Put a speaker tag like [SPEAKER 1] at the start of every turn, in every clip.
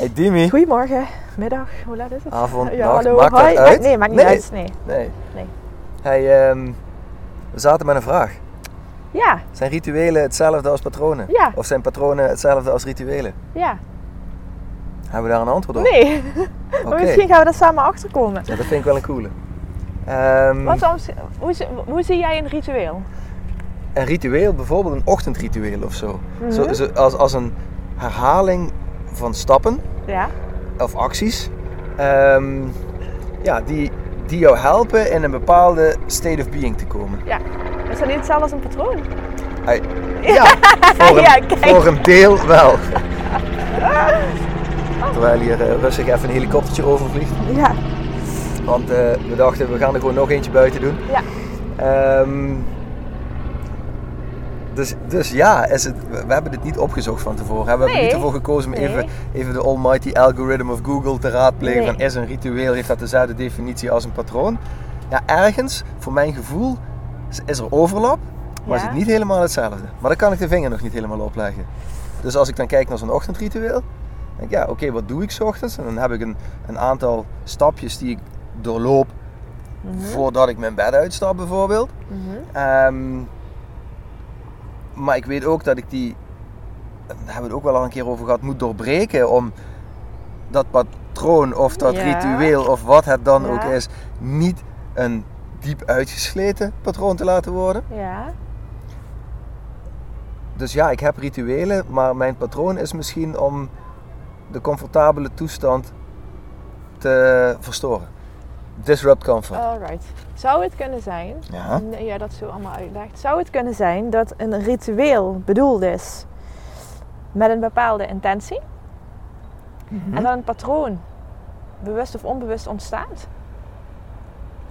[SPEAKER 1] Hey Dimi.
[SPEAKER 2] Goedemorgen, middag, hoe laat is het?
[SPEAKER 1] Avond,
[SPEAKER 2] ja,
[SPEAKER 1] maakt dat uit?
[SPEAKER 2] Nee, maakt niet
[SPEAKER 1] Nee.
[SPEAKER 2] uit. Nee.
[SPEAKER 1] Nee.
[SPEAKER 2] Nee.
[SPEAKER 1] Hey, ehm, we zaten met een vraag.
[SPEAKER 2] Ja,
[SPEAKER 1] Zijn rituelen hetzelfde als patronen?
[SPEAKER 2] Ja.
[SPEAKER 1] Of zijn patronen hetzelfde als rituelen?
[SPEAKER 2] ja.
[SPEAKER 1] Hebben we daar een antwoord op?
[SPEAKER 2] Nee, maar misschien gaan we daar samen achter komen.
[SPEAKER 1] Ja, dat vind ik wel een coole. Ehm,
[SPEAKER 2] Wat hoe, hoe zie jij een ritueel?
[SPEAKER 1] een ritueel, bijvoorbeeld een ochtendritueel of zo.
[SPEAKER 2] Mhm.
[SPEAKER 1] zo, zo als, als een herhaling van stappen
[SPEAKER 2] Ja?
[SPEAKER 1] of acties ehm, ja, die, die jou helpen in een bepaalde state of being te komen.
[SPEAKER 2] Ja. Is dat niet hetzelfde als een patroon?
[SPEAKER 1] Ja, voor een,
[SPEAKER 2] Ja, kijk.
[SPEAKER 1] voor een deel wel. Terwijl hier eh, rustig even een helikoptertje overvliegt.
[SPEAKER 2] Ja.
[SPEAKER 1] Want eh, we dachten, we gaan er gewoon nog eentje buiten doen.
[SPEAKER 2] Ja.
[SPEAKER 1] Ehm, dus, dus ja, is het, we hebben dit niet opgezocht van tevoren. We hebben niet ervoor gekozen om
[SPEAKER 2] Nee.
[SPEAKER 1] even, even de almighty algorithm of Google te raadplegen.
[SPEAKER 2] Nee.
[SPEAKER 1] Van is een ritueel, heeft dat dezelfde definitie als een patroon? Ja, ergens, voor mijn gevoel, is, er overlap, maar is het niet helemaal hetzelfde. Maar dan kan ik de vinger nog niet helemaal opleggen. Dus als ik dan kijk naar zo'n ochtendritueel, denk ik, ja, oké, wat doe ik 's ochtends? En dan heb ik een, een aantal stapjes die ik doorloop
[SPEAKER 2] Mhm.
[SPEAKER 1] voordat ik mijn bed uitstap bijvoorbeeld.
[SPEAKER 2] Mhm.
[SPEAKER 1] Ehm, maar ik weet ook dat ik die, daar hebben we het ook wel al een keer over gehad, moet doorbreken om dat patroon of dat
[SPEAKER 2] Ja.
[SPEAKER 1] ritueel of wat het dan
[SPEAKER 2] Ja.
[SPEAKER 1] ook is, niet een diep uitgesleten patroon te laten worden.
[SPEAKER 2] Ja.
[SPEAKER 1] Dus ja, ik heb rituelen, maar mijn patroon is misschien om de comfortabele toestand te verstoren. Disrupt comfort.
[SPEAKER 2] Alright. Zou het kunnen zijn,
[SPEAKER 1] Ja.
[SPEAKER 2] jij dat zo allemaal uitlegt, zou het kunnen zijn dat een ritueel bedoeld is met een bepaalde intentie
[SPEAKER 1] Mhm.
[SPEAKER 2] en dat een patroon bewust of onbewust ontstaat?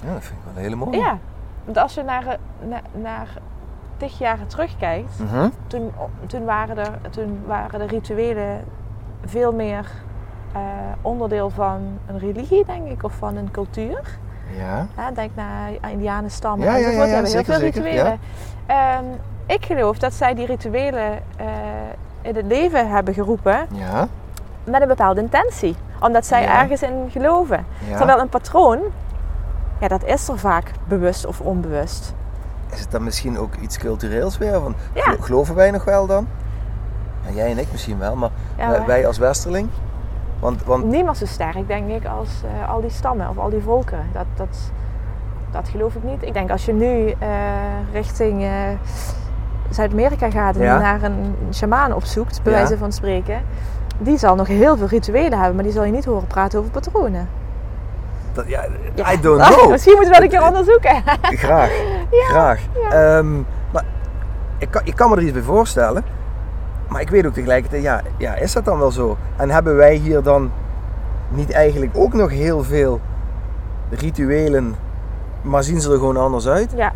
[SPEAKER 1] Ja, dat vind ik wel een hele mooie.
[SPEAKER 2] Ja. Want als je naar, naar, naar tig jaren terugkijkt,
[SPEAKER 1] Mhm.
[SPEAKER 2] toen, toen, waren er, toen waren de rituelen veel meer eh, onderdeel van een religie, denk ik, of van een cultuur.
[SPEAKER 1] Ja.
[SPEAKER 2] Denk naar indianenstammen
[SPEAKER 1] Ja, ja,
[SPEAKER 2] enzovoort.
[SPEAKER 1] ja,
[SPEAKER 2] Die hebben heel
[SPEAKER 1] zeker,
[SPEAKER 2] veel
[SPEAKER 1] zeker,
[SPEAKER 2] rituelen. Ehm, ik geloof dat zij die rituelen eh, in het leven hebben geroepen
[SPEAKER 1] Ja.
[SPEAKER 2] met een bepaalde intentie. Omdat zij
[SPEAKER 1] Ja.
[SPEAKER 2] ergens in geloven.
[SPEAKER 1] ja.
[SPEAKER 2] Terwijl een patroon, ja, dat is er vaak bewust of onbewust.
[SPEAKER 1] Is het dan misschien ook iets cultureels weer? Van,
[SPEAKER 2] Ja.
[SPEAKER 1] gelo- Geloven wij nog wel dan? Ja, jij en ik misschien wel,
[SPEAKER 2] Ja, maar-
[SPEAKER 1] wij als Westerling? Want, want
[SPEAKER 2] Niemand zo sterk, denk ik, als eh, al die stammen of al die volken. Dat, dat, dat geloof ik niet. Ik denk als je nu eh, richting eh, Zuid-Amerika gaat en
[SPEAKER 1] Ja.
[SPEAKER 2] naar een shamaan opzoekt, bij
[SPEAKER 1] Ja.
[SPEAKER 2] wijze van spreken, die zal nog heel veel rituelen hebben, maar die zal je niet horen praten over patronen.
[SPEAKER 1] dat, ja,
[SPEAKER 2] Ja.
[SPEAKER 1] I don't know.
[SPEAKER 2] Misschien moeten we dat een keer onderzoeken.
[SPEAKER 1] Graag, graag. Ehm, maar ik kan, ik kan me er iets bij voorstellen. Maar ik weet ook tegelijkertijd, ja, ja, is dat dan wel zo? En hebben wij hier dan niet eigenlijk ook nog heel veel rituelen, maar zien ze er gewoon anders uit?
[SPEAKER 2] ja,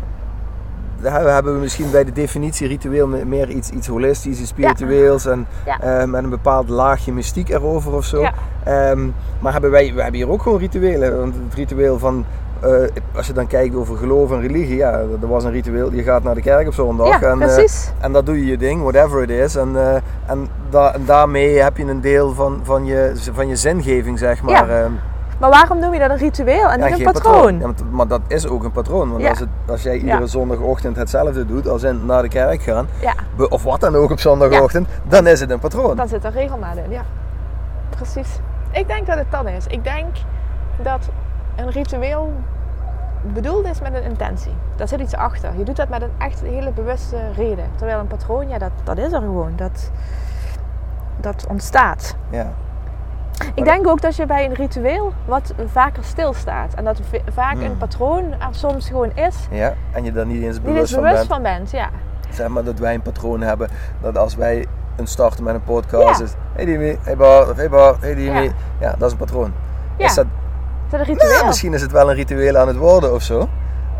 [SPEAKER 1] Daar hebben we misschien bij de definitie ritueel me- meer iets, iets holistisch, iets spiritueels en
[SPEAKER 2] Ja.
[SPEAKER 1] met een bepaald laagje mystiek erover of zo.
[SPEAKER 2] Ja.
[SPEAKER 1] Ehm, maar hebben wij, we hebben hier ook gewoon rituelen. Want het ritueel van eh, als je dan kijkt over geloof en religie, ja, dat was een ritueel. Je gaat naar de kerk op zondag.
[SPEAKER 2] Ja,
[SPEAKER 1] en, eh, en dat doe je je ding, whatever it is. En, eh, en, da- en daarmee heb je een deel van, van, je, van je zingeving, zeg maar.
[SPEAKER 2] Ja.
[SPEAKER 1] ehm,
[SPEAKER 2] Maar waarom noem je dat een ritueel en
[SPEAKER 1] ja,
[SPEAKER 2] niet een patroon?
[SPEAKER 1] Ja, maar, dat is ook een patroon. Want als, het, als jij iedere zondagochtend hetzelfde doet, als in naar de kerk gaan, of wat dan ook op zondagochtend, dan is het een patroon.
[SPEAKER 2] dan zit er regelmaat in. Ja, precies. Ik denk dat het dan is. Ik denk dat een ritueel bedoeld is met een intentie. Daar zit iets achter. Je doet dat met een echt hele bewuste reden. Terwijl een patroon, ja, dat, dat is er gewoon. Dat, dat ontstaat.
[SPEAKER 1] Ja.
[SPEAKER 2] Ik denk ook dat je bij een ritueel wat vaker stilstaat. En dat vaak
[SPEAKER 1] Hmm.
[SPEAKER 2] een patroon er soms gewoon is.
[SPEAKER 1] ja, en je daar niet eens
[SPEAKER 2] Niet
[SPEAKER 1] bewust
[SPEAKER 2] eens
[SPEAKER 1] van
[SPEAKER 2] bewust
[SPEAKER 1] bent.
[SPEAKER 2] van bent, ja.
[SPEAKER 1] Zeg maar dat wij een patroon hebben, dat als wij een starten met een podcast
[SPEAKER 2] Ja.
[SPEAKER 1] is, hey Dimi, hey Bart, of hey Bart, hey Dimi.
[SPEAKER 2] Ja.
[SPEAKER 1] Ja. dat is een patroon.
[SPEAKER 2] Ja.
[SPEAKER 1] Is dat,
[SPEAKER 2] Ritueel?
[SPEAKER 1] ja, misschien is het wel een ritueel aan het worden of zo.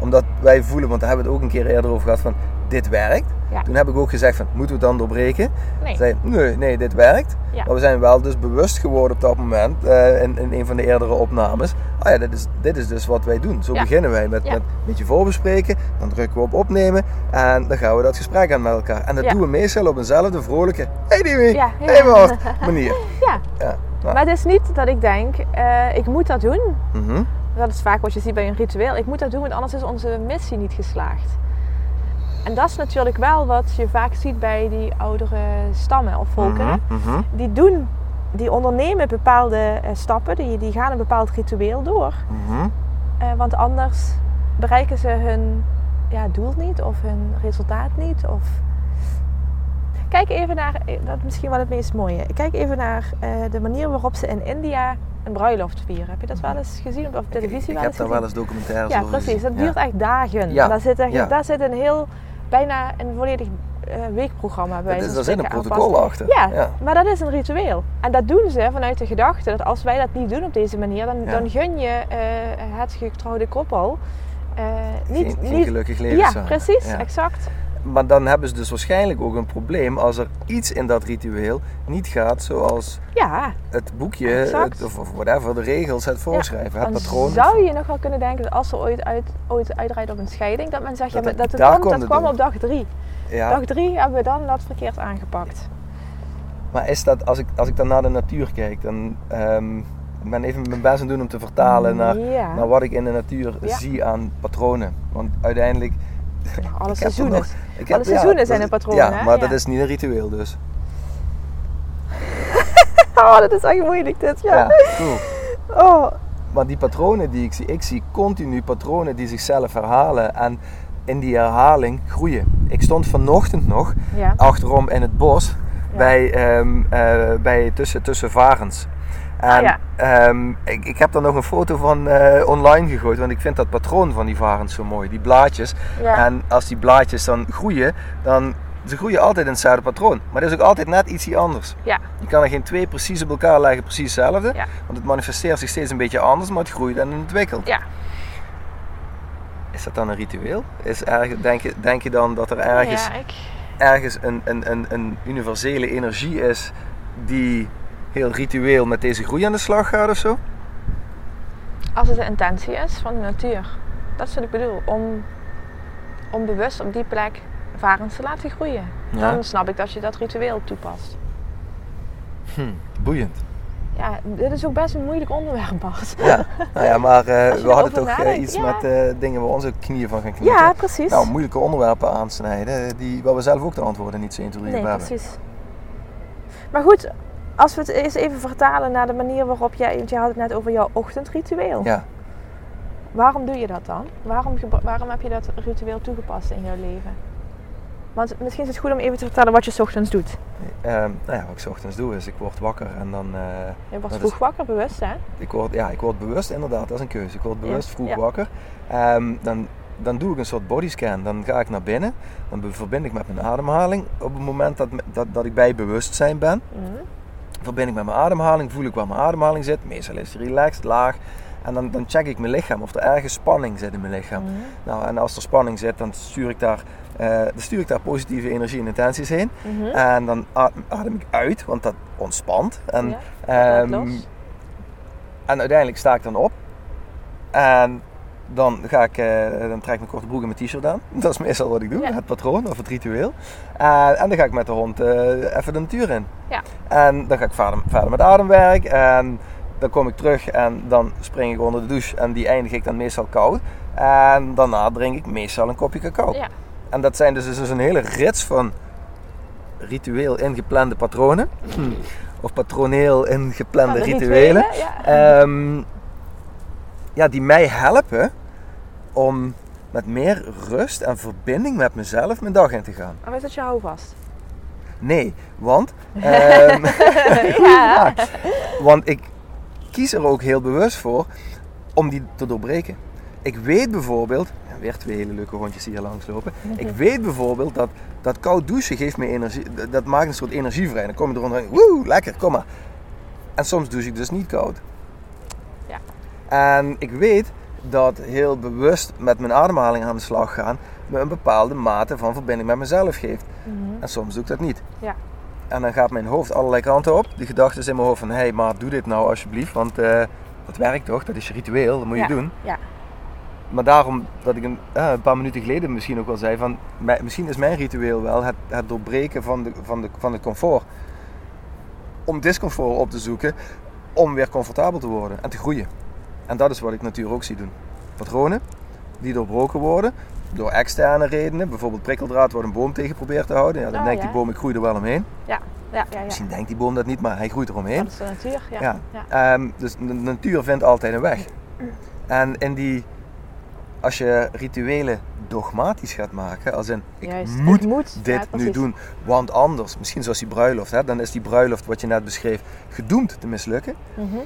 [SPEAKER 1] Omdat wij voelen, want daar hebben we het ook een keer eerder over gehad, van dit werkt.
[SPEAKER 2] Ja.
[SPEAKER 1] Toen heb ik ook gezegd van, moeten we het dan doorbreken?
[SPEAKER 2] Nee.
[SPEAKER 1] Zei, nee, nee, dit werkt.
[SPEAKER 2] Ja.
[SPEAKER 1] Maar we zijn wel dus bewust geworden op dat moment, eh, in, in een van de eerdere opnames. Ah ja, dit is, dit is dus wat wij doen. Zo
[SPEAKER 2] Ja.
[SPEAKER 1] beginnen wij met, met een beetje voorbespreken. Dan drukken we op opnemen en dan gaan we dat gesprek aan met elkaar. En dat doen we meestal op eenzelfde vrolijke, hey Dimi, hey Bart, manier.
[SPEAKER 2] Ja,
[SPEAKER 1] Ja. Nou,
[SPEAKER 2] maar het is niet dat ik denk, eh, ik moet dat doen.
[SPEAKER 1] mhm.
[SPEAKER 2] Dat is vaak wat je ziet bij een ritueel. Ik moet dat doen, want anders is onze missie niet geslaagd. En dat is natuurlijk wel wat je vaak ziet bij die oudere stammen of volken.
[SPEAKER 1] Mhm, mhm.
[SPEAKER 2] Die doen, die ondernemen bepaalde eh, stappen, die, die gaan een bepaald ritueel door.
[SPEAKER 1] Mhm.
[SPEAKER 2] Eh, want anders bereiken ze hun ja, doel niet of hun resultaat niet. Of... Kijk even naar, eh, dat is misschien wel het meest mooie. Kijk even naar de manier waarop ze in India een bruiloft vieren. Heb je dat wel eens gezien op
[SPEAKER 1] Ik,
[SPEAKER 2] televisie
[SPEAKER 1] ik
[SPEAKER 2] wel
[SPEAKER 1] heb
[SPEAKER 2] eens
[SPEAKER 1] daar wel eens documentaires
[SPEAKER 2] Ja,
[SPEAKER 1] over
[SPEAKER 2] precies.
[SPEAKER 1] gezien.
[SPEAKER 2] Dat duurt echt dagen.
[SPEAKER 1] Ja,
[SPEAKER 2] Daar, zit echt,
[SPEAKER 1] ja.
[SPEAKER 2] daar zit een heel, bijna een volledig eh, weekprogramma bij.
[SPEAKER 1] Is- Daar zit een protocol achter.
[SPEAKER 2] Ja,
[SPEAKER 1] ja.
[SPEAKER 2] maar dat is een ritueel. En dat doen ze vanuit de gedachte dat als wij dat niet doen op deze manier, dan,
[SPEAKER 1] Ja.
[SPEAKER 2] dan gun je eh, het getrouwde koppel eh, niet,
[SPEAKER 1] Geen, geen
[SPEAKER 2] niet
[SPEAKER 1] gelukkig leven
[SPEAKER 2] ja,
[SPEAKER 1] samen.
[SPEAKER 2] precies,
[SPEAKER 1] Ja.
[SPEAKER 2] exact.
[SPEAKER 1] Maar dan hebben ze dus waarschijnlijk ook een probleem als er iets in dat ritueel niet gaat zoals
[SPEAKER 2] Ja,
[SPEAKER 1] het boekje het- of, whatever, de regels het voorschrijven, het patroon.
[SPEAKER 2] zou je nog wel kunnen denken dat als ze ooit, uit, ooit uitrijdt op een scheiding, dat men zegt,
[SPEAKER 1] Dat
[SPEAKER 2] ja,
[SPEAKER 1] het
[SPEAKER 2] dat,
[SPEAKER 1] daar
[SPEAKER 2] kwam, dat
[SPEAKER 1] het
[SPEAKER 2] kwam op dag drie.
[SPEAKER 1] Ja,
[SPEAKER 2] Dag drie hebben we dan dat verkeerd aangepakt.
[SPEAKER 1] maar is dat, als ik, als ik dan naar de natuur kijk, dan ehm, ik ben even mijn best aan het doen om te vertalen naar,
[SPEAKER 2] Ja.
[SPEAKER 1] naar wat ik in de natuur
[SPEAKER 2] Ja.
[SPEAKER 1] zie aan patronen. Want uiteindelijk...
[SPEAKER 2] Alle seizoenen.
[SPEAKER 1] nog- ik heb-
[SPEAKER 2] Alle seizoenen zijn een patroon,
[SPEAKER 1] Ja,
[SPEAKER 2] hè?
[SPEAKER 1] maar
[SPEAKER 2] Ja.
[SPEAKER 1] dat is niet een ritueel dus.
[SPEAKER 2] Oh, dat is echt moeilijk dit, ja.
[SPEAKER 1] Ja, cool.
[SPEAKER 2] Oh,
[SPEAKER 1] Maar die patronen die ik zie, ik zie continu patronen die zichzelf herhalen en in die herhaling groeien. Ik stond vanochtend nog achterom in het bos bij, ehm, eh, bij tussen, tussen varens. En
[SPEAKER 2] Ah, ja.
[SPEAKER 1] ehm, ik, ik heb daar nog een foto van eh, online gegooid, want ik vind dat patroon van die varens zo mooi, die blaadjes.
[SPEAKER 2] Ja.
[SPEAKER 1] En als die blaadjes dan groeien, dan ze groeien altijd in hetzelfde patroon. Maar dat is ook altijd net ietsje anders.
[SPEAKER 2] Ja.
[SPEAKER 1] Je kan er geen twee precies op elkaar leggen, precies hetzelfde.
[SPEAKER 2] Ja.
[SPEAKER 1] Want het manifesteert zich steeds een beetje anders, maar het groeit en ontwikkelt.
[SPEAKER 2] Ja.
[SPEAKER 1] Is dat dan een ritueel? Is ergens, denk, je, denk je dan dat er ergens,
[SPEAKER 2] Ja, ik...
[SPEAKER 1] ergens een, een, een, een universele energie is die heel ritueel met deze groei aan de slag gaat of zo?
[SPEAKER 2] Als het de intentie is van de natuur. Dat is wat ik bedoel. Om, om bewust op die plek varens te laten groeien.
[SPEAKER 1] Ja.
[SPEAKER 2] Dan snap ik dat je dat ritueel toepast.
[SPEAKER 1] Hm, boeiend.
[SPEAKER 2] Ja, dit is ook best een moeilijk onderwerp, Bart.
[SPEAKER 1] Ja, nou ja, maar eh, we hadden toch eh, iets
[SPEAKER 2] ja.
[SPEAKER 1] met eh, dingen waar onze knieën van gaan knippen.
[SPEAKER 2] Ja, precies.
[SPEAKER 1] Nou, moeilijke onderwerpen aansnijden, die, waar we zelf ook de antwoorden niet zo 1, 2, 3
[SPEAKER 2] nee,
[SPEAKER 1] hebben.
[SPEAKER 2] precies. Maar goed, als we het eens even vertalen naar de manier waarop jij... Want je had het net over jouw ochtendritueel.
[SPEAKER 1] Ja,
[SPEAKER 2] Waarom doe je dat dan? Waarom, waarom heb je dat ritueel toegepast in jouw leven? Want misschien is het goed om even te vertellen wat je 's ochtends doet.
[SPEAKER 1] ehm, nou ja, wat ik 's ochtends doe is, ik word wakker en dan... eh,
[SPEAKER 2] Je wordt vroeg
[SPEAKER 1] is-
[SPEAKER 2] wakker, bewust hè?
[SPEAKER 1] Ik word, ja, ik word bewust, inderdaad, dat is een keuze. Ik word bewust vroeg
[SPEAKER 2] ja.
[SPEAKER 1] wakker. Ehm, dan, dan doe ik een soort bodyscan. Dan ga ik naar binnen. Dan verbind ik met mijn ademhaling. Op het moment dat, dat, dat ik bij bewustzijn ben,
[SPEAKER 2] Mhm.
[SPEAKER 1] verbind ik met mijn ademhaling. Voel ik waar mijn ademhaling zit. Meestal is die relaxed, laag. En dan, dan check ik mijn lichaam of er ergens spanning zit in mijn lichaam.
[SPEAKER 2] Mhm.
[SPEAKER 1] Nou, en als er spanning zit, dan stuur ik daar, eh, dan stuur ik daar positieve energie en intenties heen.
[SPEAKER 2] Mhm.
[SPEAKER 1] En dan adem, ik uit, want dat ontspant. En,
[SPEAKER 2] Ja,
[SPEAKER 1] ehm, en uiteindelijk sta ik dan op. En dan, ga ik, eh, dan trek ik mijn korte broek en mijn t-shirt aan. Dat is meestal wat ik doe,
[SPEAKER 2] Ja.
[SPEAKER 1] het patroon of het ritueel. Eh, en dan ga ik met de hond eh, even de natuur in.
[SPEAKER 2] Ja.
[SPEAKER 1] En dan ga ik verder, verder met ademwerk. En dan kom ik terug en dan spring ik onder de douche. En die eindig ik dan meestal koud. En daarna drink ik meestal een kopje cacao.
[SPEAKER 2] Ja.
[SPEAKER 1] En dat zijn dus, dus een hele rits van ritueel ingeplande patronen. Hm. Of patroneel ingeplande rituelen.
[SPEAKER 2] Ja.
[SPEAKER 1] Ehm, ja, die mij helpen om met meer rust en verbinding met mezelf mijn dag in te gaan.
[SPEAKER 2] Of is dat je houvast?
[SPEAKER 1] Nee, want, ehm,
[SPEAKER 2] ja.
[SPEAKER 1] want ik kies er ook heel bewust voor om die te doorbreken. Ik weet bijvoorbeeld, weer twee hele leuke hondjes die hier langslopen. Ik weet bijvoorbeeld dat, dat koud douchen geeft me energie, dat- maakt een soort energie vrij. Dan kom je eronder, woe, lekker, kom maar. En soms douche ik dus niet koud. En ik weet dat heel bewust met mijn ademhaling aan de slag gaan me een bepaalde mate van verbinding met mezelf geeft.
[SPEAKER 2] Mhm.
[SPEAKER 1] En soms doe ik dat niet.
[SPEAKER 2] Ja.
[SPEAKER 1] En dan gaat mijn hoofd allerlei kanten op. De gedachte is in mijn hoofd van, hé, hey, maar doe dit nou alsjeblieft, want eh, dat werkt toch, dat is je ritueel, dat moet je
[SPEAKER 2] Ja.
[SPEAKER 1] doen.
[SPEAKER 2] Ja.
[SPEAKER 1] Maar daarom dat ik een, eh, een paar minuten geleden misschien ook wel zei van, misschien is mijn ritueel wel het, het doorbreken van, de, van, de, van het comfort. Om discomfort op te zoeken, om weer comfortabel te worden en te groeien. En dat is wat ik natuurlijk ook zie doen. Patronen die doorbroken worden door externe redenen. Bijvoorbeeld prikkeldraad waar een boom tegen probeert te houden. Ja, dan
[SPEAKER 2] Oh,
[SPEAKER 1] denkt
[SPEAKER 2] ja.
[SPEAKER 1] die boom, ik groei er wel omheen.
[SPEAKER 2] Ja. Ja. Ja.
[SPEAKER 1] Misschien denkt die boom dat niet, maar hij groeit eromheen.
[SPEAKER 2] Dat is de natuur. Ja.
[SPEAKER 1] Ja.
[SPEAKER 2] Ja.
[SPEAKER 1] Ehm, dus de natuur vindt altijd een weg. En in die, als je rituelen dogmatisch gaat maken, als in ik
[SPEAKER 2] Juist.
[SPEAKER 1] moet
[SPEAKER 2] Ik moet.
[SPEAKER 1] dit
[SPEAKER 2] Ja,
[SPEAKER 1] nu doen, want anders, misschien zoals die bruiloft, hè, dan is die bruiloft wat je net beschreef gedoemd te mislukken.
[SPEAKER 2] Mhm.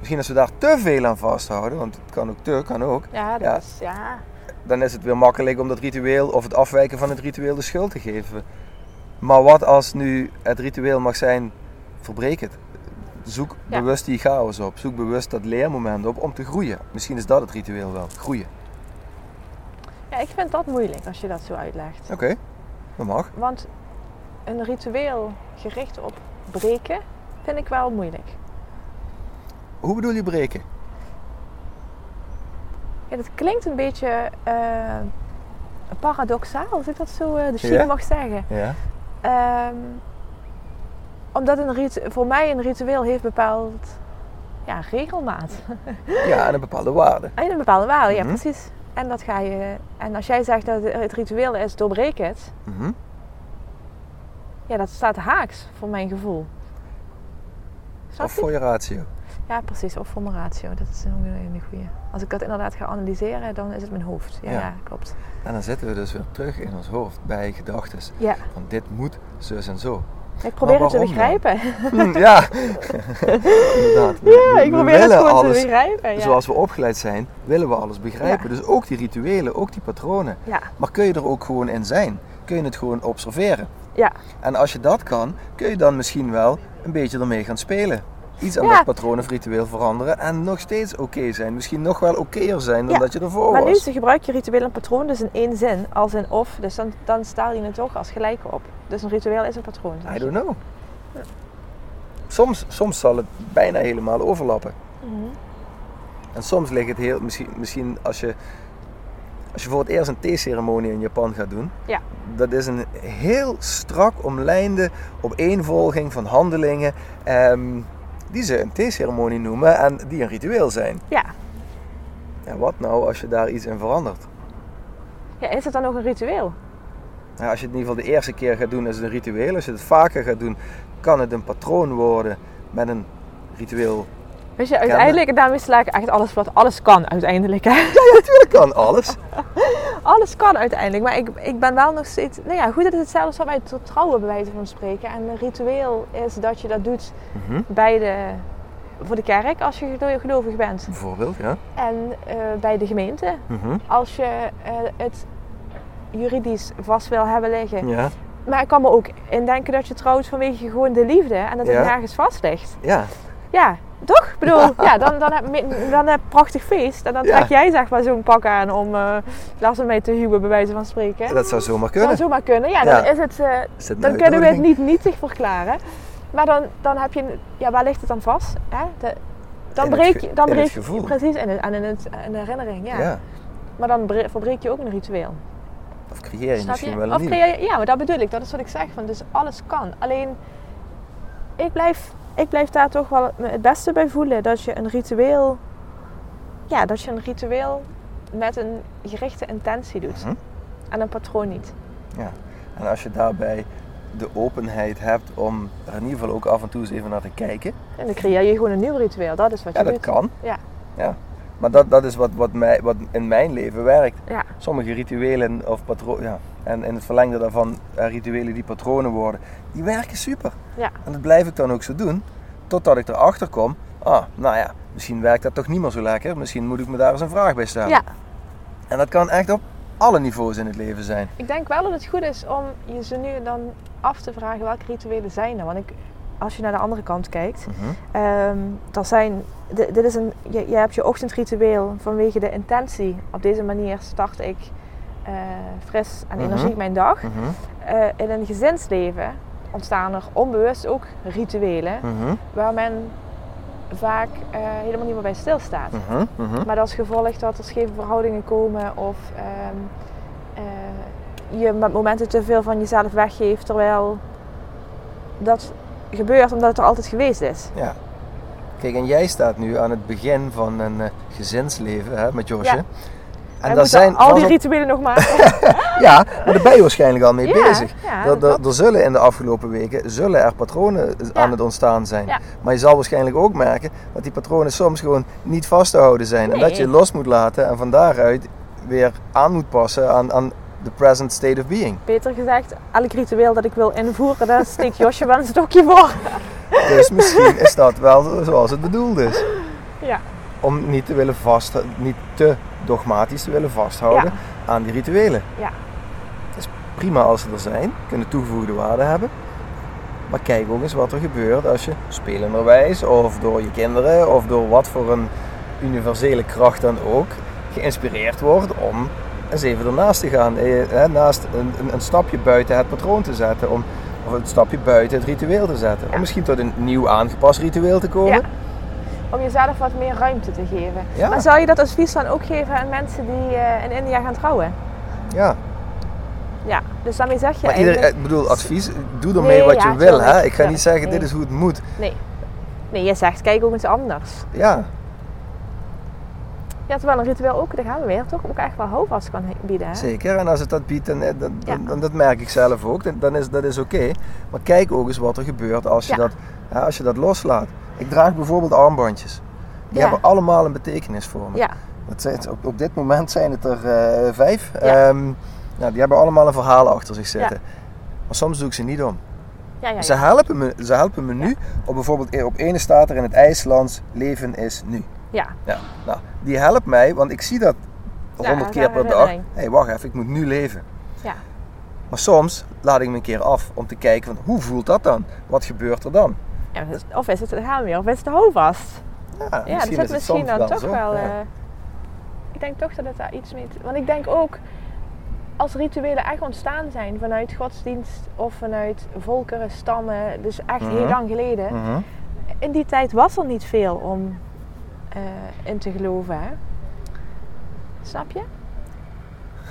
[SPEAKER 1] Misschien als we daar te veel aan vasthouden, want het kan ook te, kan ook,
[SPEAKER 2] Ja, dat
[SPEAKER 1] Ja.
[SPEAKER 2] is... Ja.
[SPEAKER 1] dan is het weer makkelijk om dat ritueel of het afwijken van het ritueel de schuld te geven. Maar wat als nu het ritueel mag zijn, verbreek het. Zoek
[SPEAKER 2] Ja.
[SPEAKER 1] bewust die chaos op. Zoek bewust dat leermoment op om te groeien. Misschien is dat het ritueel wel, groeien.
[SPEAKER 2] ja, ik vind dat moeilijk als je dat zo uitlegt.
[SPEAKER 1] Oké, dat mag.
[SPEAKER 2] Want een ritueel gericht op breken vind ik wel moeilijk.
[SPEAKER 1] Hoe bedoel je breken?
[SPEAKER 2] Ja, dat klinkt een beetje eh, paradoxaal, als ik dat zo eh, de chic
[SPEAKER 1] Ja?
[SPEAKER 2] mag zeggen.
[SPEAKER 1] Ja.
[SPEAKER 2] Ehm, omdat een rit- voor mij een ritueel heeft bepaald ja, regelmaat.
[SPEAKER 1] ja, en een bepaalde waarde.
[SPEAKER 2] En een bepaalde waarde, ja
[SPEAKER 1] Mhm.
[SPEAKER 2] precies. En, dat ga je, en als jij zegt dat het ritueel is doorbreek het,
[SPEAKER 1] Mhm.
[SPEAKER 2] ja, dat staat haaks voor mijn gevoel. Snap
[SPEAKER 1] Of voor je ratio.
[SPEAKER 2] Ja, precies. Of voor mijn ratio. Dat is een hele goeie. Als ik dat inderdaad ga analyseren, dan is het mijn hoofd. Ja,
[SPEAKER 1] Ja.
[SPEAKER 2] ja. klopt.
[SPEAKER 1] En dan zitten we dus weer terug in ons hoofd bij gedachten.
[SPEAKER 2] Ja,
[SPEAKER 1] Van dit moet zus en zo.
[SPEAKER 2] ik probeer het te
[SPEAKER 1] dan?
[SPEAKER 2] begrijpen.
[SPEAKER 1] Hm, ja, inderdaad. We-
[SPEAKER 2] Ja, ik probeer het gewoon
[SPEAKER 1] alles
[SPEAKER 2] te begrijpen. Ja.
[SPEAKER 1] Zoals we opgeleid zijn, willen we alles begrijpen. Dus ook die rituelen, ook die patronen. Maar kun je er ook gewoon in zijn? Kun je het gewoon observeren?
[SPEAKER 2] ja,
[SPEAKER 1] En als je dat kan, kun je dan misschien wel een beetje ermee gaan spelen. Iets aan
[SPEAKER 2] Ja.
[SPEAKER 1] dat patroon of ritueel veranderen en nog steeds oké zijn. Misschien nog wel okéer zijn dan
[SPEAKER 2] Ja.
[SPEAKER 1] dat je ervoor
[SPEAKER 2] maar nu
[SPEAKER 1] was.
[SPEAKER 2] gebruik je ritueel en patroon dus in één zin, als in of. Dus dan, dan je het toch als gelijk op. Dus een ritueel is een patroon. zeg
[SPEAKER 1] I don't know. Soms, soms zal het bijna helemaal overlappen.
[SPEAKER 2] Mhm.
[SPEAKER 1] En soms ligt het heel, misschien, misschien als je, als je voor het eerst een theeceremonie in Japan gaat doen.
[SPEAKER 2] Ja.
[SPEAKER 1] Dat is een heel strak omlijnde opeenvolging van handelingen ehm, die ze een theeceremonie noemen en die een ritueel zijn.
[SPEAKER 2] Ja.
[SPEAKER 1] Ja, wat nou als je daar iets in verandert?
[SPEAKER 2] ja, is het dan nog een ritueel?
[SPEAKER 1] Nou, als je het in ieder geval de eerste keer gaat doen, is het een ritueel. Als je het vaker gaat doen, kan het een patroon worden met een ritueel.
[SPEAKER 2] Weet je, uiteindelijk, daarmee sla ik echt alles wat alles kan uiteindelijk. Hè?
[SPEAKER 1] Natuurlijk kan alles.
[SPEAKER 2] Alles kan uiteindelijk, maar ik, ik ben wel nog steeds... Nou ja, goed, het is hetzelfde wat wij tot trouwen bij wijze van spreken. En een ritueel is dat je dat doet
[SPEAKER 1] Mhm.
[SPEAKER 2] bij de, voor de kerk als je gelo- gelovig bent.
[SPEAKER 1] Bijvoorbeeld, ja.
[SPEAKER 2] En eh, bij de gemeente
[SPEAKER 1] Mhm.
[SPEAKER 2] als je eh, het juridisch vast wil hebben liggen.
[SPEAKER 1] Ja.
[SPEAKER 2] Maar ik kan me ook indenken dat je trouwt vanwege gewoon de liefde en dat het
[SPEAKER 1] Ja.
[SPEAKER 2] nergens vast ligt.
[SPEAKER 1] Ja.
[SPEAKER 2] Ja, toch? Ik bedoel, ja. dan, dan, heb, je- dan heb prachtig feest. En dan
[SPEAKER 1] Ja.
[SPEAKER 2] trek jij zeg maar zo'n pak aan om uh, Lars en mij te huwen, bij wijze van spreken.
[SPEAKER 1] Dat zou zomaar
[SPEAKER 2] Dat
[SPEAKER 1] kunnen.
[SPEAKER 2] zou zomaar kunnen. Ja, dan, is het, eh,
[SPEAKER 1] Is
[SPEAKER 2] dan kunnen we het niet nietig verklaren. Maar dan, dan heb je, ja, waar ligt het dan vast? Hè? De, Dan
[SPEAKER 1] in
[SPEAKER 2] breek je, dan breek je
[SPEAKER 1] gevoel.
[SPEAKER 2] precies en in, en in, in de herinnering, ja.
[SPEAKER 1] Ja.
[SPEAKER 2] Maar dan bre- verbreek je ook een ritueel.
[SPEAKER 1] Of creëer je
[SPEAKER 2] Snap
[SPEAKER 1] misschien
[SPEAKER 2] je?
[SPEAKER 1] wel een
[SPEAKER 2] Of creëer ja, maar dat bedoel ik. Dat is wat ik zeg. Van, dus alles kan. Alleen, ik blijf, ik blijf daar toch wel het beste bij voelen. Dat je een ritueel... Ja, dat je een ritueel met een gerichte intentie doet.
[SPEAKER 1] Mhm.
[SPEAKER 2] En een patroon niet.
[SPEAKER 1] Ja. En als je daarbij de openheid hebt om er in ieder geval ook af en toe eens even naar te kijken.
[SPEAKER 2] En dan creëer je gewoon een nieuw ritueel. Dat is wat
[SPEAKER 1] Ja,
[SPEAKER 2] je
[SPEAKER 1] dat
[SPEAKER 2] doet.
[SPEAKER 1] kan.
[SPEAKER 2] Ja.
[SPEAKER 1] ja. Maar dat, dat is wat, wat, mij, wat in mijn leven werkt.
[SPEAKER 2] Ja.
[SPEAKER 1] Sommige rituelen of patronen, ja, en in het verlengde daarvan eh, rituelen die patronen worden, die werken super.
[SPEAKER 2] Ja.
[SPEAKER 1] En dat blijf ik dan ook zo doen, totdat ik erachter kom, ah, nou ja, misschien werkt dat toch niet meer zo lekker, misschien moet ik me daar eens een vraag bij stellen.
[SPEAKER 2] ja.
[SPEAKER 1] En dat kan echt op alle niveaus in het leven zijn.
[SPEAKER 2] Ik denk wel dat het goed is om je zo nu dan af te vragen welke rituelen zijn er. Want ik, als je naar de andere kant kijkt, dat zijn, di- dit is een, je, je hebt je ochtendritueel vanwege de intentie. Op deze manier start ik eh, fris en
[SPEAKER 1] Mhm.
[SPEAKER 2] energiek mijn dag.
[SPEAKER 1] Mhm.
[SPEAKER 2] Eh, in een gezinsleven ontstaan er onbewust ook rituelen
[SPEAKER 1] Mhm.
[SPEAKER 2] waar men vaak eh, helemaal niet meer bij stilstaat. Maar dat is gevolg dat er scheve verhoudingen komen of ehm, eh, je met momenten te veel van jezelf weggeeft terwijl dat gebeurt omdat het er altijd geweest is.
[SPEAKER 1] Ja. Kijk, en jij staat nu aan het begin van een eh, gezinsleven hè, met Josje.
[SPEAKER 2] Ja.
[SPEAKER 1] En daar zijn
[SPEAKER 2] al die rituelen nog maken.
[SPEAKER 1] Ja, maar daar ben je waarschijnlijk al mee
[SPEAKER 2] Ja,
[SPEAKER 1] bezig.
[SPEAKER 2] ja,
[SPEAKER 1] er,
[SPEAKER 2] dat
[SPEAKER 1] er, zullen in de afgelopen weken zullen er patronen aan het ontstaan zijn.
[SPEAKER 2] Ja.
[SPEAKER 1] Maar je zal waarschijnlijk ook merken dat die patronen soms gewoon niet vast te houden zijn. En dat je los moet laten en van daaruit weer aan moet passen aan, aan the present state of being.
[SPEAKER 2] Beter gezegd, elk ritueel dat ik wil invoeren, daar steekt Josje wel een stokje voor.
[SPEAKER 1] Dus misschien is dat wel zoals het bedoeld is.
[SPEAKER 2] Ja,
[SPEAKER 1] Om niet te willen vast, niet te dogmatisch te willen vasthouden
[SPEAKER 2] Ja.
[SPEAKER 1] aan die rituelen.
[SPEAKER 2] ja,
[SPEAKER 1] prima als ze er zijn, kunnen toegevoegde waarde hebben. Maar kijk ook eens wat er gebeurt als je spelenderwijs of door je kinderen of door wat voor een universele kracht dan ook geïnspireerd wordt om eens even ernaast te gaan. Eh, eh, naast een, een, een stapje buiten het patroon te zetten. Om, of een stapje buiten het ritueel te zetten.
[SPEAKER 2] Ja.
[SPEAKER 1] Om misschien tot een nieuw aangepast ritueel te komen.
[SPEAKER 2] ja. Om jezelf wat meer ruimte te geven.
[SPEAKER 1] Ja.
[SPEAKER 2] Maar zou je dat advies dan ook geven aan mensen die eh, in India gaan trouwen?
[SPEAKER 1] Ja.
[SPEAKER 2] Ja, dus daarmee zeg je
[SPEAKER 1] Maar ieder, ik bedoel, advies, doe ermee
[SPEAKER 2] Nee,
[SPEAKER 1] wat je wil. Hè? Ik ga niet zeggen, dit is hoe het moet.
[SPEAKER 2] Nee. Nee, je zegt kijk ook eens anders.
[SPEAKER 1] Ja,
[SPEAKER 2] Ja, terwijl een ritueel ook, daar gaan we weer, toch ook echt wel houvast kan bieden. Hè?
[SPEAKER 1] Zeker, en als het dat biedt, dan,
[SPEAKER 2] Ja.
[SPEAKER 1] dan- dat merk ik zelf ook, dan, dan is dat is oké. Maar kijk ook eens wat er gebeurt als je,
[SPEAKER 2] Ja.
[SPEAKER 1] dat, ja, als je dat loslaat. Ik draag bijvoorbeeld armbandjes. Die hebben allemaal een betekenis voor me.
[SPEAKER 2] Ja,
[SPEAKER 1] Dat zijn, op, op dit moment zijn het er eh, vijf.
[SPEAKER 2] Ja.
[SPEAKER 1] Ehm, nou, die hebben allemaal een verhaal achter zich zitten. Maar soms doe ik ze niet om.
[SPEAKER 2] ja, ja.
[SPEAKER 1] Ze helpen me, ze helpen me nu. Op bijvoorbeeld eh, op ene staat er in het IJslands leven is nu.
[SPEAKER 2] Ja.
[SPEAKER 1] Ja, nou, die helpt mij, want ik zie dat
[SPEAKER 2] Ja,
[SPEAKER 1] honderd keer
[SPEAKER 2] zo'n
[SPEAKER 1] per dag. Hé, hey, wacht even, ik moet nu leven.
[SPEAKER 2] ja.
[SPEAKER 1] Maar soms laat ik me een keer af om te kijken van hoe voelt dat dan? Wat gebeurt er dan?
[SPEAKER 2] Ja, dus- Of is het, daar gaan we weer, of is het de houvast?
[SPEAKER 1] Ja,
[SPEAKER 2] Ja, dat
[SPEAKER 1] is
[SPEAKER 2] misschien
[SPEAKER 1] soms
[SPEAKER 2] dan toch
[SPEAKER 1] zo,
[SPEAKER 2] wel.
[SPEAKER 1] ja.
[SPEAKER 2] eh, ik denk toch dat het daar iets mee. Want ik denk ook, als rituelen echt ontstaan zijn vanuit godsdienst of vanuit volkeren, stammen, dus echt heel
[SPEAKER 1] Mhm.
[SPEAKER 2] lang geleden.
[SPEAKER 1] Mhm.
[SPEAKER 2] In die tijd was er niet veel om eh, in te geloven. Hè? Snap je?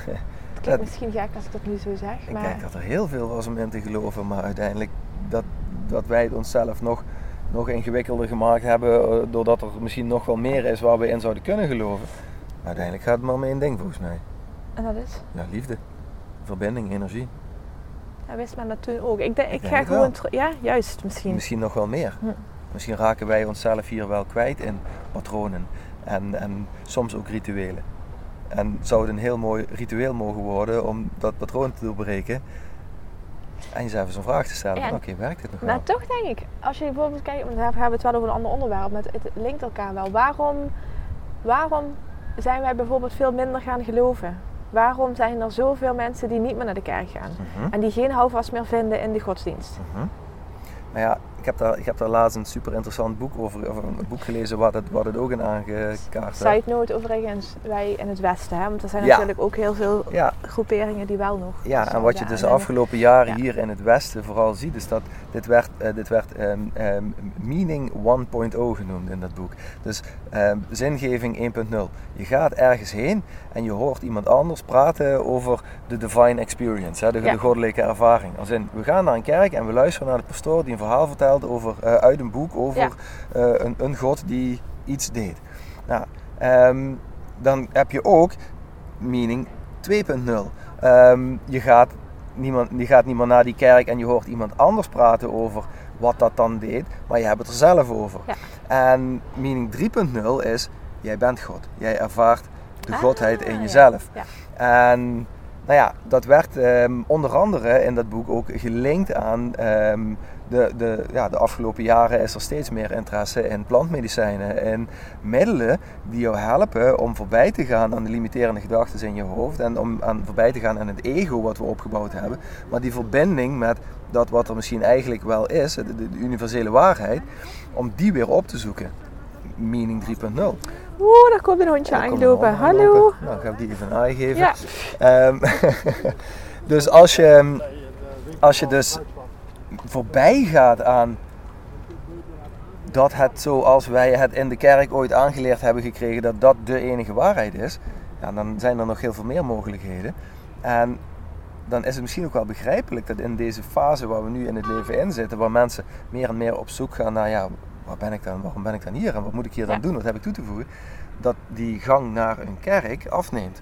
[SPEAKER 2] Het klinkt
[SPEAKER 1] Dat-
[SPEAKER 2] misschien gek als ik dat nu zo zeg,
[SPEAKER 1] Ik
[SPEAKER 2] maar
[SPEAKER 1] denk dat er heel veel was om in te geloven, maar uiteindelijk dat, dat wij het onszelf nog, nog ingewikkelder gemaakt hebben, eh, doordat er misschien nog wel meer is waar we in zouden kunnen geloven. Uiteindelijk gaat het maar om één ding volgens mij.
[SPEAKER 2] en dat is.
[SPEAKER 1] Ja, liefde, verbinding, energie.
[SPEAKER 2] Dat wist men dat toen ook. Ik, denk, ik
[SPEAKER 1] denk
[SPEAKER 2] ga gewoon. Ja, juist misschien.
[SPEAKER 1] Misschien nog wel meer.
[SPEAKER 2] Hm.
[SPEAKER 1] Misschien raken wij onszelf hier wel kwijt in patronen en, en soms ook rituelen. En zou het een heel mooi ritueel mogen worden om dat patroon te doorbreken en jezelf eens een vraag te stellen:
[SPEAKER 2] Ja.
[SPEAKER 1] oké, werkt dit nog
[SPEAKER 2] Nou,
[SPEAKER 1] wel?
[SPEAKER 2] toch denk ik, als je bijvoorbeeld kijkt, want daar hebben we het wel over een ander onderwerp, maar het, het linkt elkaar wel. Waarom, waarom zijn wij bijvoorbeeld veel minder gaan geloven? Waarom zijn er zoveel mensen die niet meer naar de kerk gaan?
[SPEAKER 1] Mhm,
[SPEAKER 2] En die geen houvast meer vinden in de godsdienst?
[SPEAKER 1] mhm. Maar ja, ik, heb daar, ik heb daar laatst een super interessant boek over, een boek gelezen wat het, wat het ook in aangekaart
[SPEAKER 2] Side note overigens, wij in het Westen, hè? want er zijn natuurlijk ook heel veel
[SPEAKER 1] ja.
[SPEAKER 2] groeperingen die wel nog...
[SPEAKER 1] Ja, en wat je dus de afgelopen jaren hier in het Westen vooral ziet, is dat dit werd, uh, dit werd um, um, Meaning 1.0 genoemd in dat boek. Dus um, zingeving 1.0. Je gaat ergens heen en je hoort iemand anders praten over de divine experience, hè, de, de goddelijke ervaring. Als in, we gaan naar een kerk en we luisteren naar de pastoor die een verhaal vertelt over, uh, uit een boek over ja. uh, een, een, god die iets deed. Nou, um, dan heb je ook meaning 2.0. Um, je, gaat niemand, je gaat niemand naar die kerk en je hoort iemand anders praten over wat dat dan deed, maar je hebt het er zelf over.
[SPEAKER 2] Ja.
[SPEAKER 1] En meaning 3.0 is, jij bent God. Jij ervaart de ah, godheid in jezelf.
[SPEAKER 2] Ja.
[SPEAKER 1] En nou ja, dat werd um, onder andere in dat boek ook gelinkt aan um, de, de, ja, de afgelopen jaren is er steeds meer interesse in plantmedicijnen en middelen die jou helpen om voorbij te gaan aan de limiterende gedachten in je hoofd en om aan voorbij te gaan aan het ego wat we opgebouwd hebben. Maar die verbinding met dat wat er misschien eigenlijk wel is, de, de universele waarheid, om die weer op te zoeken. Meaning 3.0.
[SPEAKER 2] Oeh, daar komt een hondje aangelopen. Hallo.
[SPEAKER 1] Nou, ga ik die even een aai geven. Ja. Um, dus als je, als je dus voorbij gaat aan dat het zoals wij het in de kerk ooit aangeleerd hebben gekregen, dat dat de enige waarheid is, ja, dan zijn er nog heel veel meer mogelijkheden. En dan is het misschien ook wel begrijpelijk dat in deze fase waar we nu in het leven in zitten, waar mensen meer en meer op zoek gaan naar, ja, waar ben ik dan, waarom ben ik dan hier en wat moet ik hier dan ja. doen, wat heb ik toe te voegen, dat die gang naar een kerk afneemt.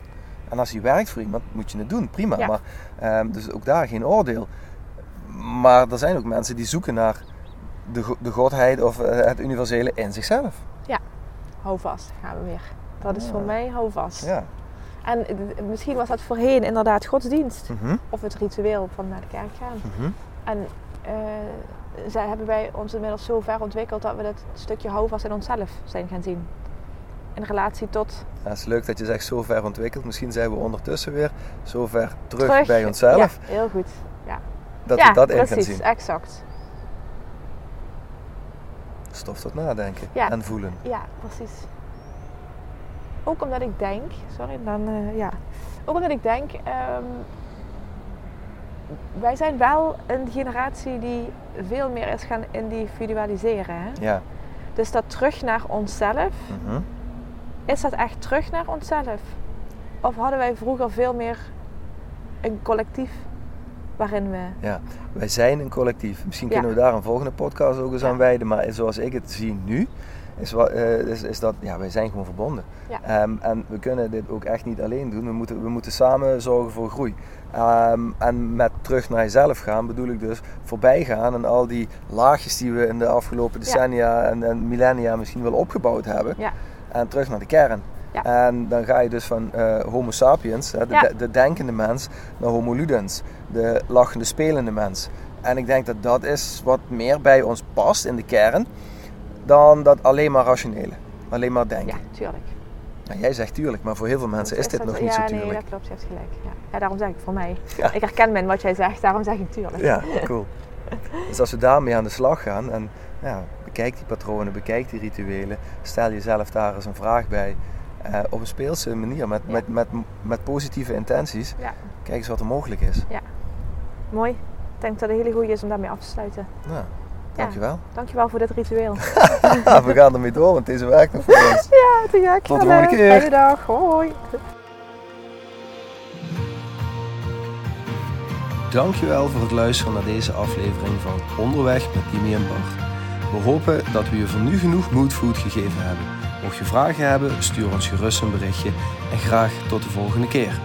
[SPEAKER 1] En als die werkt voor iemand, moet je het doen, prima.
[SPEAKER 2] Ja.
[SPEAKER 1] Maar, um, dus ook daar geen oordeel. Maar er zijn ook mensen die zoeken naar de, de godheid of uh, het universele in zichzelf.
[SPEAKER 2] Ja, hou vast, gaan we weer. Dat is ja. voor mij hou vast.
[SPEAKER 1] Ja.
[SPEAKER 2] En misschien was dat voorheen inderdaad godsdienst.
[SPEAKER 1] Mm -hmm.
[SPEAKER 2] Of het ritueel van naar de kerk gaan.
[SPEAKER 1] Mm -hmm.
[SPEAKER 2] En uh, zij hebben wij ons inmiddels zo ver ontwikkeld dat we dat stukje houvast in onszelf zijn gaan zien. In relatie tot.
[SPEAKER 1] Ja, het is leuk dat je zegt zo ver ontwikkeld. Misschien zijn we ondertussen weer zo ver terug, terug. bij onszelf.
[SPEAKER 2] Ja, heel goed. Ja.
[SPEAKER 1] Dat
[SPEAKER 2] ja,
[SPEAKER 1] we dat in
[SPEAKER 2] precies,
[SPEAKER 1] gaan zien.
[SPEAKER 2] exact.
[SPEAKER 1] Stof tot nadenken
[SPEAKER 2] ja.
[SPEAKER 1] en voelen.
[SPEAKER 2] Ja, precies. Ook omdat ik denk, sorry, dan uh, ja. Ook omdat ik denk, um, wij zijn wel een generatie die veel meer is gaan individualiseren. Hè?
[SPEAKER 1] Ja.
[SPEAKER 2] Dus dat terug naar onszelf,
[SPEAKER 1] mm -hmm.
[SPEAKER 2] is dat echt terug naar onszelf? Of hadden wij vroeger veel meer een collectief waarin we.
[SPEAKER 1] Ja, wij zijn een collectief. Misschien
[SPEAKER 2] Ja.
[SPEAKER 1] kunnen we daar een volgende podcast ook eens
[SPEAKER 2] Ja.
[SPEAKER 1] aan wijden. Maar zoals ik het zie nu, is, eh, is, is dat ja, wij zijn gewoon verbonden.
[SPEAKER 2] Ja.
[SPEAKER 1] Ehm, en we kunnen dit ook echt niet alleen doen. We moeten, we moeten samen zorgen voor groei. Ehm, en met terug naar jezelf gaan bedoel ik dus voorbij gaan aan al die laagjes die we in de afgelopen decennia en, en millennia misschien wel opgebouwd hebben.
[SPEAKER 2] Ja.
[SPEAKER 1] En terug naar de kern.
[SPEAKER 2] Ja.
[SPEAKER 1] En dan ga je dus van eh, Homo sapiens, de, de, de denkende mens, naar Homo ludens, de lachende spelende mens. En ik denk dat dat is wat meer bij ons past in de kern dan dat alleen maar rationele, alleen maar denken.
[SPEAKER 2] ja, tuurlijk.
[SPEAKER 1] Nou, jij zegt tuurlijk, maar voor heel veel mensen is dit
[SPEAKER 2] dat-
[SPEAKER 1] nog niet
[SPEAKER 2] ja,
[SPEAKER 1] zo
[SPEAKER 2] nee,
[SPEAKER 1] tuurlijk.
[SPEAKER 2] dat klopt, je hebt gelijk. Ja. ja, daarom zeg ik voor mij.
[SPEAKER 1] Ja.
[SPEAKER 2] Ik herken me in wat jij zegt, daarom zeg ik tuurlijk.
[SPEAKER 1] Ja, cool. Dus als we daarmee aan de slag gaan en ja, bekijk die patronen, bekijk die rituelen, stel jezelf daar eens een vraag bij. eh, op een speelse manier, met,
[SPEAKER 2] Ja.
[SPEAKER 1] met, met, met positieve intenties.
[SPEAKER 2] Ja.
[SPEAKER 1] Kijk eens wat er mogelijk is.
[SPEAKER 2] Mooi. Ik denk dat het een hele goede is om daarmee af te sluiten.
[SPEAKER 1] Nou, dankjewel.
[SPEAKER 2] Dankjewel voor dit ritueel.
[SPEAKER 1] we gaan ermee door, want deze werkt nog voor ons.
[SPEAKER 2] ja, te gek.
[SPEAKER 1] Tot de volgende keer.
[SPEAKER 2] Fijne dag. Hoi.
[SPEAKER 1] Dankjewel voor het luisteren naar deze aflevering van Onderweg met Dimi en Bart. We hopen dat we je voor nu genoeg moodfood gegeven hebben. Mocht je vragen hebben, stuur ons gerust een berichtje en graag tot de volgende keer.